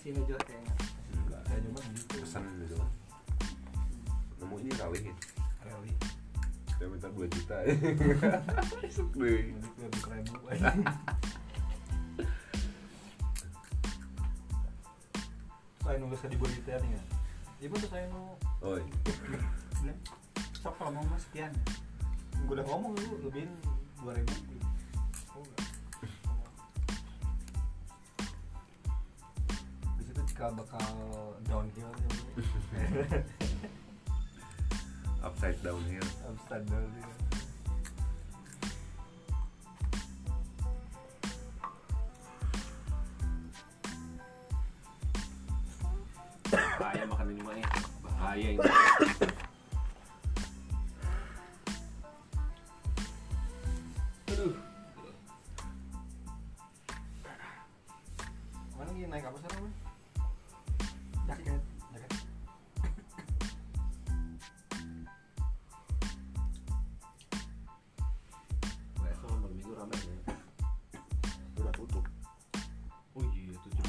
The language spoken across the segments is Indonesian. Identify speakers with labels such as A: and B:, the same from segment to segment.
A: masih hijau kayaknya.
B: Enggak
C: saya cuma gitu
B: pesan gitu nemu ini rawe gitu
C: rally
B: saya minta 2 juta.
C: Ribu saya nulis di body nih ya. Ibu tuh saya nu
B: oi
A: Bilang, sok kalau mau mas sekian.
C: Gue udah ngomong lu lebihin dua ribu cikal bakal downhill ya
B: upside down here
C: upside downhill.
D: Bahaya makan ini mah ya. Bahaya ini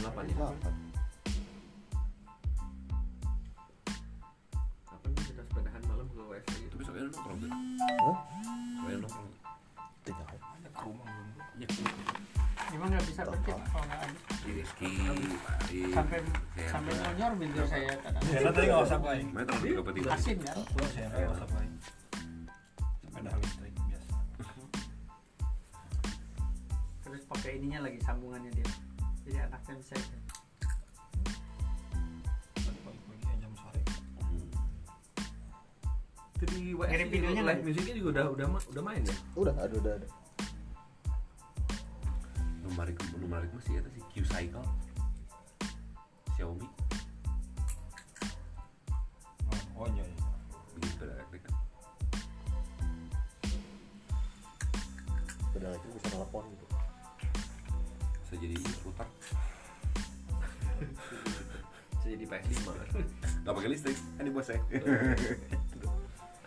D: delapan ya?
E: Delapan.
D: kapan kita sepedahan malam ke WC itu
B: tapi soalnya nongkrong tuh
E: Hah?
B: soalnya nongkrong.
E: Tidak.
C: Ada ke rumah
D: ya
A: emang nggak bisa berhenti kalau nggak habis.
B: Di Rizky Pari
A: sampai sampai
B: apa?
A: nyonyor video saya kadang.
C: Ya tadi nggak usah
B: tiga peti
A: asin kan?
C: Gua saya nggak usah paling sepeda listrik biasa.
A: Terus pakai ininya lagi sambungannya dia jadi anaknya bisa ya.
C: ya
D: itu di WC
A: Ngirim videonya
D: live musiknya juga udah udah udah main ya?
E: Udah ada udah ada
B: numarik numarik masih ada sih Q Cycle. Xiaomi.
C: Oh iya iya.
B: Bikin sepeda elektrik kan.
E: Beda lagi bisa telepon gitu
B: bisa jadi router
D: bisa jadi PS5
B: nggak pakai listrik. Kan di bos saya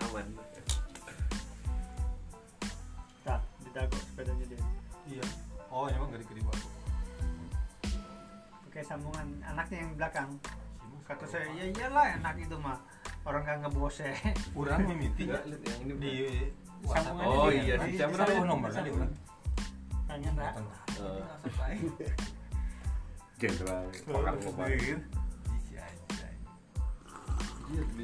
D: aman.
A: Nah ditago sepedanya dia.
C: Iya. Oh emang gak dikeri aku.
A: Pakai sambungan anaknya yang belakang. Kata saya ya iyalah enak itu mah orang nggak ngebose
C: kurang mimiti
D: Enggak, lihat yang ini
C: di
A: Sambungannya
D: Oh iya,
A: Nanti
D: si siapa
A: bisa
D: namanya?
C: nomornya di orang
A: tanya enggak
B: jenderal pakar global
D: iya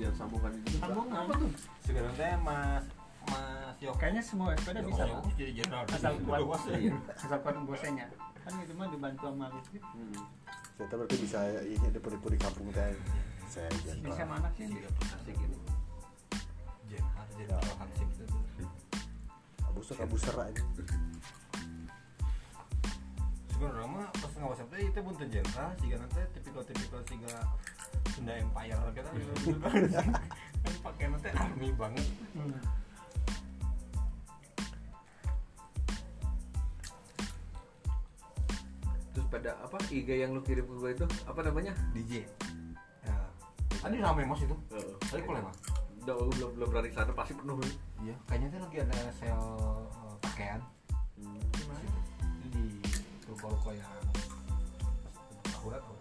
D: yang sambungan itu.
A: Sambungan.
D: apa tuh?
C: Sekarang teh mas mas Yoko
A: kayaknya semua sepeda bisa. Pak.
C: jadi jenderal
A: asal kuat.
D: Iya.
A: asal kuat bosenya kan itu mah dibantu sama listrik
D: hmm.
E: saya berarti bisa ini ada penipu di kampung teh saya
A: bisa
E: jenderal
A: sama anak sih
D: ini.
C: Jenderal jenderal hansip itu.
E: Abuser abuser aja
C: sebenarnya mah pas ngawas teh itu pun jenderal sih kan teh tipikal tipikal siga Sunda Empire kita gitu. Kan pakai nanti army banget.
D: Terus pada apa IG yang lu kirim ke gue itu apa namanya?
C: DJ ya tadi ramai mas itu. Tadi
D: gua belum belum berani sana pasti penuh
C: iya kayaknya teh lagi ada sale ruko-ruko yang akurat kok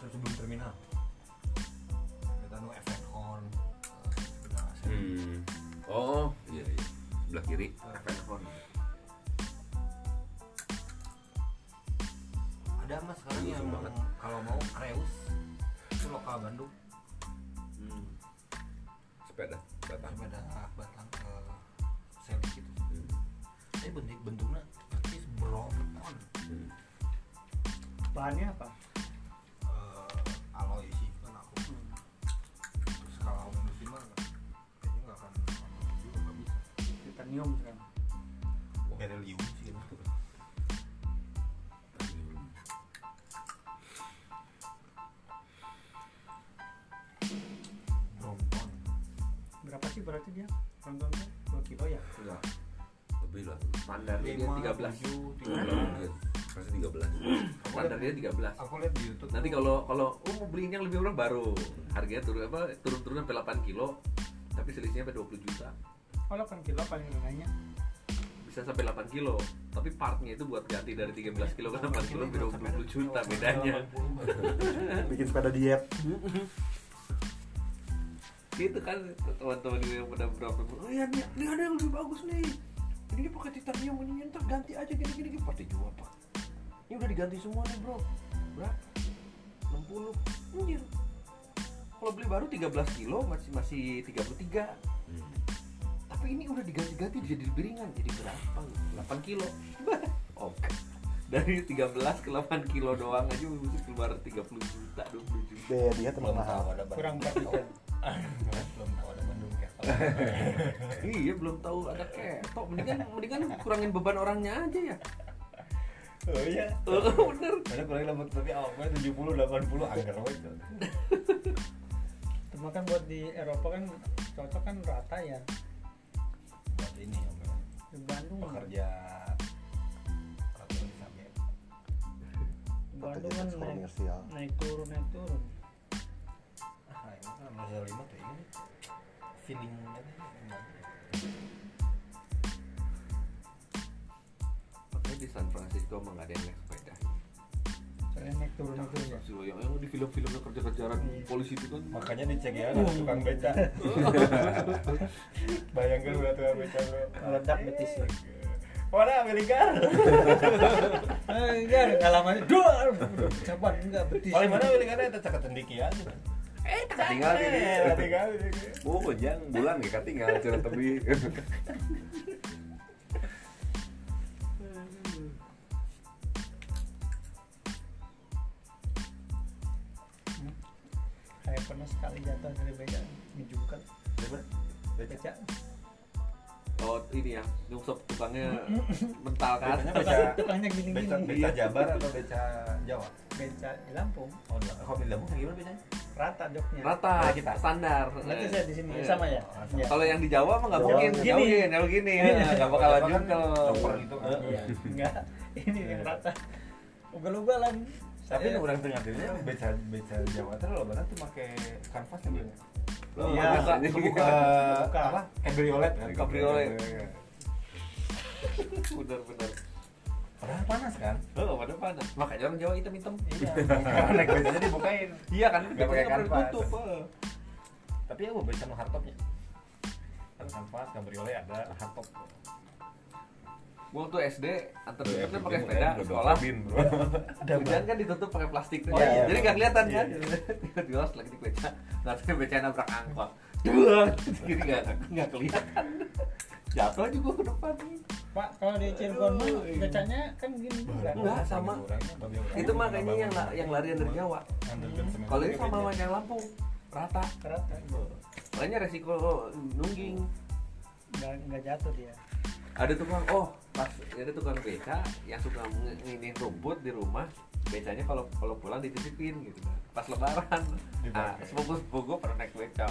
C: terus sebelum terminal kita nu event on kita sale.
B: hmm. oh iya iya sebelah kiri
D: Event Horn
C: ada mas sekarang
B: Iya,
C: yang
B: banget.
C: kalau mau Reus itu lokal Bandung
D: hmm.
B: sepeda batang
C: sepeda batang uh, sale gitu
B: hmm.
C: tapi bentuk bentuknya
A: bahannya apa
C: uh, kan aku hmm. terus kalau mah kayaknya nggak akan juga nggak bisa
A: titanium
C: sih
A: berapa sih berarti dia nontonnya dua kilo ya?
D: Enggak.
B: Lebih lah.
D: Standarnya dia 13.
B: 7,
C: 13.
B: Pasti hmm. 13
D: standarnya 13
C: aku lihat di YouTube.
D: Nanti kalau kalau oh, mau beli yang lebih murah baru. Harganya turun apa turun turun sampai 8 kilo tapi selisihnya sampai 20 juta.
A: Oh 8 kilo paling rendahnya
D: bisa sampai 8 kilo tapi partnya itu buat ganti dari 13 kilo ke 8 kilo beda 20 juta bedanya.
E: bikin sepeda diet.
D: Itu kan teman-teman yang pada berapa oh ya ini ada yang lebih bagus nih. Ini pakai titanium ini ntar ganti aja gini-gini pasti jual pak ini udah diganti semua nih bro. Berapa 60 anjir. Kalau beli baru 13 kilo masih masih 33
B: Hmm.
D: tapi ini udah diganti-ganti jadi lebih ringan jadi berapa? 8 kilo. Oke dari 13 ke 8 kilo doang aja mesti keluar 30 juta 20 juta.
E: Biaya diet emang
C: belum
E: mahal.
A: kurang
C: Bandung.
A: 4 juta.
C: Belum tahu ada Bandung ya
D: iya belum tahu ada ketok. Mendingan mendingan kurangin beban orangnya aja ya
C: oh iya.
D: Oh, bener
C: ada kurang lembut tapi awalnya 70 80 anggar itu
A: cuma kan buat di Eropa kan cocok kan rata ya.
C: Buat ini ya
A: di Bandung.
C: Pekerja
A: Bandung kan naik, naik turun naik turun.
C: Ah ini kan Mazda 5 tuh ini. Feelingnya
D: di San Francisco emang gak ada yang naik sepeda.
A: Soalnya naik turun itu ya.
D: yang, yang di film-filmnya kerja-kerjaan
A: Iya.
D: polisi itu kan.
C: Makanya dicek ya ada tukang beca. Bayangkan udah tukang beca
A: meledak betis ya
C: Mana
A: enggak, enggak lama. Dua, caban enggak betis.
C: Paling mana Amerika ada caket tendiki aja.
D: eh tinggal
C: Eh,
D: ini
C: tinggal
B: Oh, kejang bulan gak tinggal cerita tapi
A: pernah sekali jatuh dari beca, ngejungkel beca.
D: oh ini ya nyungsep tukangnya mental kan
C: Becanya beca
A: Tukangnya
C: beca,
A: gini-gini.
C: beca Jabar atau beca Jawa?
A: Beca di Lampung,
C: Oh. Kok di Lampung kayak gimana becanya?
A: rata joknya.
D: rata
C: Kayak kita.
D: standar
A: Berarti saya di sini
D: Iya.
A: sama ya?
C: Oh,
A: Iya.
D: kalau yang di Jawa mah nggak mungkin
A: gini.
D: nggak mungkin nggak bakalan
C: kan
D: jungkel
C: chopper gitu kan.
A: Iya, enggak. Ini yang rata. Ugal-ugalan.
C: Tapi
A: Saya-
C: orang tengah dirinya beca beca Jawa tuh lo tuh pakai kanvas yang bilang.
D: Oh,
A: Iya.
D: kebuka,
C: apa? Cabriolet kan?
D: Cabriolet. bener bener
C: Padahal panas kan?
D: oh pada panas makanya orang Jawa hitam hitam
C: Iya. Karena becanya dibukain.
D: iya kan
C: Nggak pakai kanvas.
D: ditutup, eh.
C: Tapi ya beca no hardtopnya. Kan kanvas, cabriolet ada hardtop.
D: Gua tuh SD antar
B: Iya,
D: kan pakai sepeda sekolah.
B: Bro.
D: hujan kan ditutup pakai plastik tuh.
C: Oh, iya.
D: jadi nggak kelihatan
C: Iya,
D: kan tiba-tiba lagi di beca nggak beca nabrak angkot. Dua jadi nggak nggak kelihatan. Jatuh aja gua ke depan.
A: Pak, kalau di Cirebon mah becanya kan gini juga.
D: Enggak, sama. itu makanya yang la- yang larian dari Jawa. Kalau ini sama sama yang Lampung rata.
A: Rata.
D: makanya resiko nungging.
A: Enggak enggak jatuh dia.
D: ada tukang oh pas tukang beca yang suka nginin rumput di rumah becanya kalau kalau pulang dititipin gitu kan pas lebaran. Nah sepupu sepupu gue pernah naik beca.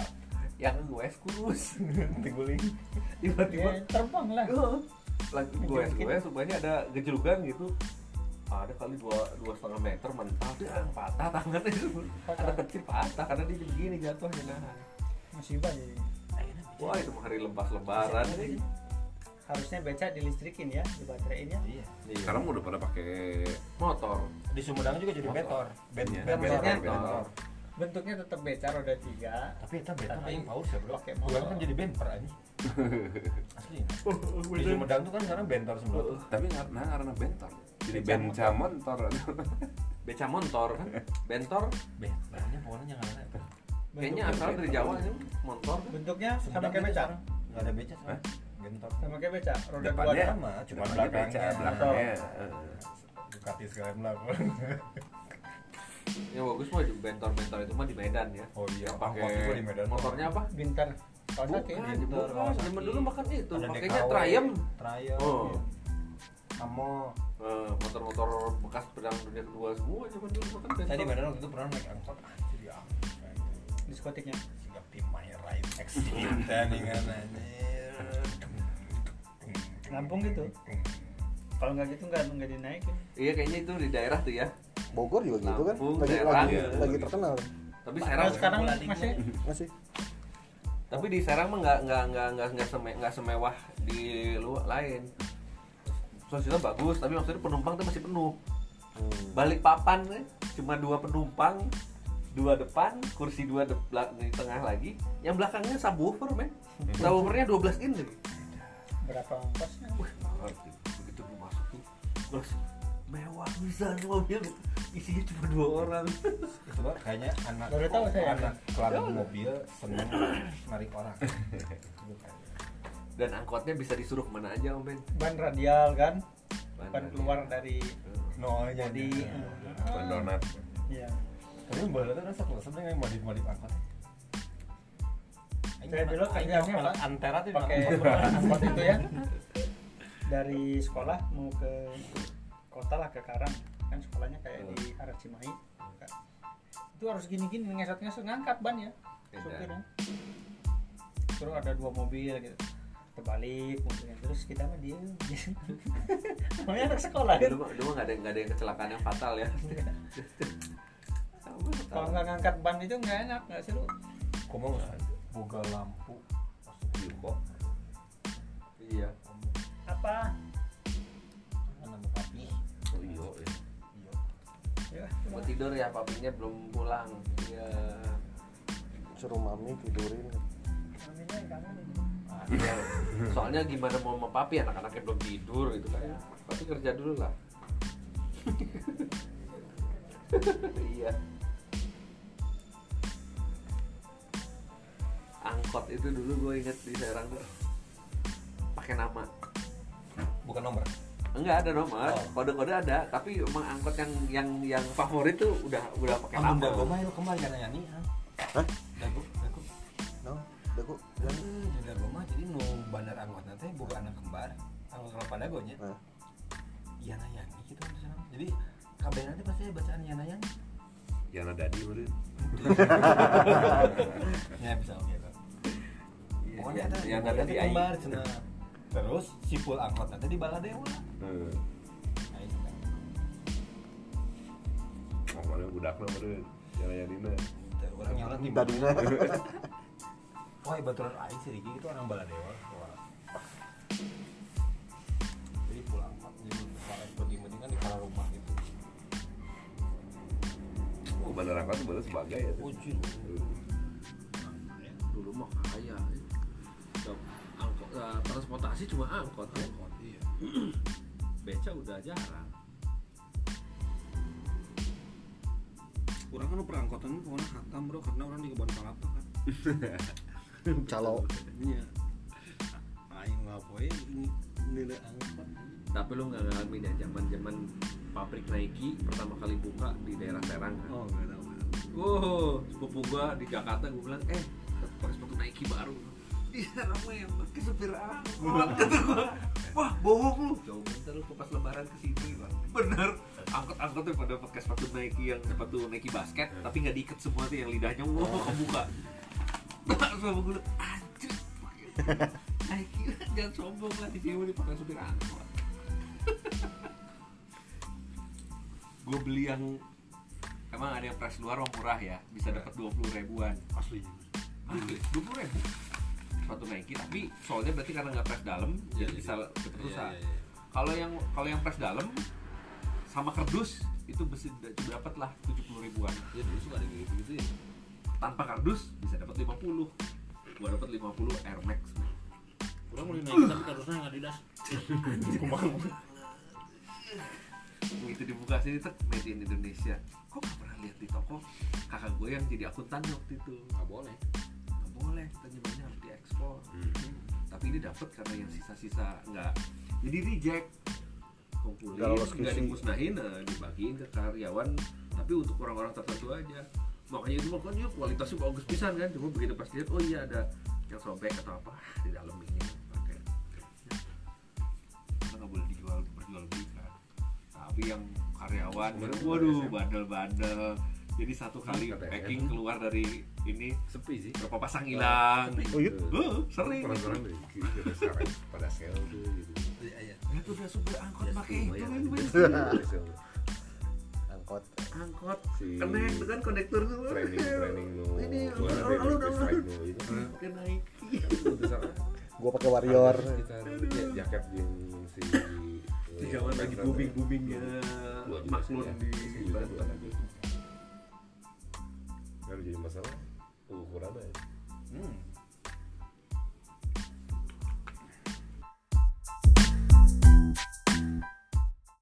D: Yang gue kurus
C: Tiguling.
D: tiba-tiba.
A: Ya, terbang lah.
D: oh, lagi gue gue supaya ada gejolukan gitu. Ada kali dua dua setengah meter mental dan patah tangannya. Itu ada kecil patah karena dia begini jatuhnya. Nah.
A: Musibah jadi.
D: wah itu hari lepas lebaran
A: Harusnya beca dilistrikin ya, dibateraiin ya.
C: Iya.
B: Sekarang udah pada pakai
D: motor
C: Di Sumedang juga jadi bentor. Ben,
B: Iya.
C: ben-
A: Bentornya
C: bentor.
A: Bentuknya tetap beca roda tiga.
C: Tapi itu bentor
A: Tapi
C: yang paus ya bro.
A: pakai
C: Bukan
A: motor.
C: kan jadi bemper aja. Asli. Di Sumedang tuh kan sekarang bentor semua.
B: tapi karena karena bentor jadi
A: Beca
B: benca motor
D: beca motor kan bentor
C: Ben, namanya pokoknya jangan ada.
D: kayaknya asal dari Jawa sih motor kan
A: Bentuknya sama kayak
C: itu
A: beca.
C: Nggak ada beca Bentor.
A: Sama kayak beca, roda dua
B: Depannya
A: ada.
C: sama, cuma belakangnya.
B: beca belakangnya eh.
C: Ducati sekalian belakang.
D: yang bagus mah di bentor-bentor itu mah di Medan ya
C: Oh iya,
D: Yang
C: pakai di Medan.
D: motornya apa
A: Bintar. Kawasaki.
D: bukan,
C: Bintor,
D: bukan. Zaman dulu makan itu pakainya Triumph
C: Triumph.
D: Oh.
C: Amo.
D: Eh, motor-motor bekas perang dunia kedua semua zaman dulu makan bentor
C: Medan waktu itu pernah naik angkot. Anjir ya. ampun.
A: Diskotiknya.
C: Tim My Ride nih kan anjir.
A: Lampung gitu. Kalau nggak gitu nggak nggak dinaikin.
D: iya kayaknya itu di daerah tuh ya.
E: Bogor juga gitu kan. Lagi
D: Serang,
E: lagi,
D: ya.
E: lagi terkenal.
D: Tapi
A: Nah,
D: Serang
A: sekarang masih?
E: Masih.
D: Tapi di Serang mah nggak nggak nggak nggak nggak seme, semewah di luar lain. Sosial bagus tapi maksudnya penumpang tuh masih penuh.
E: Hmm.
D: balik papan nih cuma dua penumpang dua depan kursi dua de di tengah lagi. Yang belakangnya subwoofer men. Subwoofernya 12 in lagi
A: berapa ongkosnya
D: Wih, ngerti. begitu gue masuk tuh terus mewah bisa mobil isinya cuma dua orang.
C: Itu mah kayaknya anak
A: Baru tahu saya.
C: anak keluar mobil seneng narik orang.
D: Dan angkotnya bisa disuruh ke mana aja om Ben?
A: Ban radial kan?
D: Ban
A: ban keluar dari
C: no
A: jadi
C: jadi
B: Ban donat.
A: iya.
C: Tapi mbak itu rasa kalau sebenarnya modif modif angkot
A: Saya dulu kerjanya, Pak,
C: antara tuh
A: pakai angkot itu ya? Dari sekolah mau ke kota lah ke Karang. Kan sekolahnya kayak di arah Cimahi. Itu harus gini-gini ngesot-ngesot ngangkat ban ya supirnya. Terus ada dua mobil gitu. Terbalik mobilnya. Terus kita mah dia namanya anak sekolah. Kan
D: dulu nggak ada nggak ada yang kecelakaan yang fatal ya.
A: Kalau nggak ngangkat ban itu nggak enak nggak seru.
C: Komo boga lampu
B: Iya kok.
D: iya
A: apa
C: nama papi
B: Oh iya. ya.
C: iya
A: ya
D: mau tidur ya papinya belum pulang iya
E: Suruh mami tidurin.
A: maminya yang kangen ini.
D: Iya. soalnya gimana mau sama papi anak-anaknya belum tidur gitu kan papi kerja dulu lah iya angkot itu dulu gue inget di Serang tuh pakai nama
C: bukan nomor
D: enggak ada nomor
C: Oh.
D: kode-kode ada tapi emang angkot yang yang yang favorit tuh udah udah pakai
C: Amun
D: nama
C: dago mah itu kemarin kan nyanyi
E: Hah?
C: dago dago
E: No, dagu.
C: Eh, di dago mah jadi nu bandar angkot nanti bukan anak kembar angkot kalau pada gonya
E: Nah.
C: Yana Yani gitu kan di sana. jadi kabeh nanti pasti bacaan Yana Yani
B: Yana Dadi meureun.
C: ya bisa oke
D: Iya,
C: pokoknya
D: yang-
C: ada
D: yang ada di AI
C: kembar cenah terus sipul angkot nanti di Baladewa
B: Heeh.
C: nah itu kan
B: Oh, mana budakna meureun. Yana Yanina.
C: Teu, orang yang orang
E: Dadina.
C: Wah, baturan aing si Riki itu orang Baladewa. Jadi pulang mak jadi kalau pergi mendingan di kala rumah gitu.
B: Oh, bandar angkot itu bener sebagai ya. tuh.
C: Ujir.
D: dulu mah kaya ya. Eh, transportasi cuma angkot angkot iya beca udah jarang
C: Orang kan perangkotan pokoknya hatam bro karena orang di kebun kelapa kan.
E: Calo.
C: Iya. Aing ngapain ini nilai angkot.
D: tapi lu nggak ngalamin ya zaman zaman pabrik Nike pertama kali buka di daerah Serang kan
C: Oh, enggak tahu.
D: Wow, sepupu gua di Jakarta gua bilang, eh, pakai sepatu Nike baru. Iya, ramai yang pakai supir angkot. Kata gua, wah bohong lu. Coba bentar lu pas lebaran ke sini, Bang. Bener. Angkot-angkot tuh pada pakai sepatu Nike yang sepatu Nike basket, tapi nggak diikat semua tuh yang lidahnya wow kebuka. Sama gue, anjir. Nike jangan sombong lah di sini dipakai supir angkot. gue beli yang emang ada yang price luar yang murah ya bisa dapat dua puluh ribuan
C: Asli.
D: asli dua puluh ribu sepatu Nike tapi soalnya berarti karena nggak press dalam
C: Iya,
D: jadi
C: iya.
D: bisa cepet rusak
C: iya, iya.
D: kalau yang kalau yang press dalam sama kardus itu bisa dapat lah tujuh puluh ribuan
C: Ya dulu suka ada gitu gitu ya.
D: tanpa kardus bisa dapat 50 gua dapat 50 Air Max
C: Kurang mau naik tapi kardusnya nggak didas.
D: begitu dibuka sini tuh made in Indonesia kok gak pernah lihat di toko kakak gue yang jadi akuntan waktu itu
C: Nggak boleh.
D: Boleh kita nyebutnya harus diekspor. Tapi ini dapat karena yang sisa-sisa nggak. Jadi reject. Kumpulin
E: Nggak
D: dimusnahin eh, dibagiin ke karyawan. Tapi untuk orang-orang tertentu aja. Makanya itu makanya kualitasnya bagus pisan kan. Cuma begitu pas lihat oh iya ada yang sobek atau apa di dalam ini. Pakai. Karena nggak boleh dijual berjual belikan tapi yang karyawan waduh bandel-bandel. Jadi satu kali packing keluar dari ini
B: Sepi sih.
D: berapa pasang hilang
E: Oh iya?
D: Uh, sering
B: Orang-orang sekarang pada tuh gitu.
C: Iya, iya.
D: itu udah supir angkot pakai itu kan.
E: Angkot.
D: angkot
B: Si
D: connect dengan konektor tuh
B: training training nu
D: ini
B: strike nu itu
D: pakai
B: salah
E: Gua pakai warrior.
B: kita ya, jaket yang si
D: zaman lagi booming boomingnya
B: sih, ya.
D: di
B: juga dua
D: Banten.
B: Lagi.
E: Kalau jadi masalah ukurannya.
C: Hmm,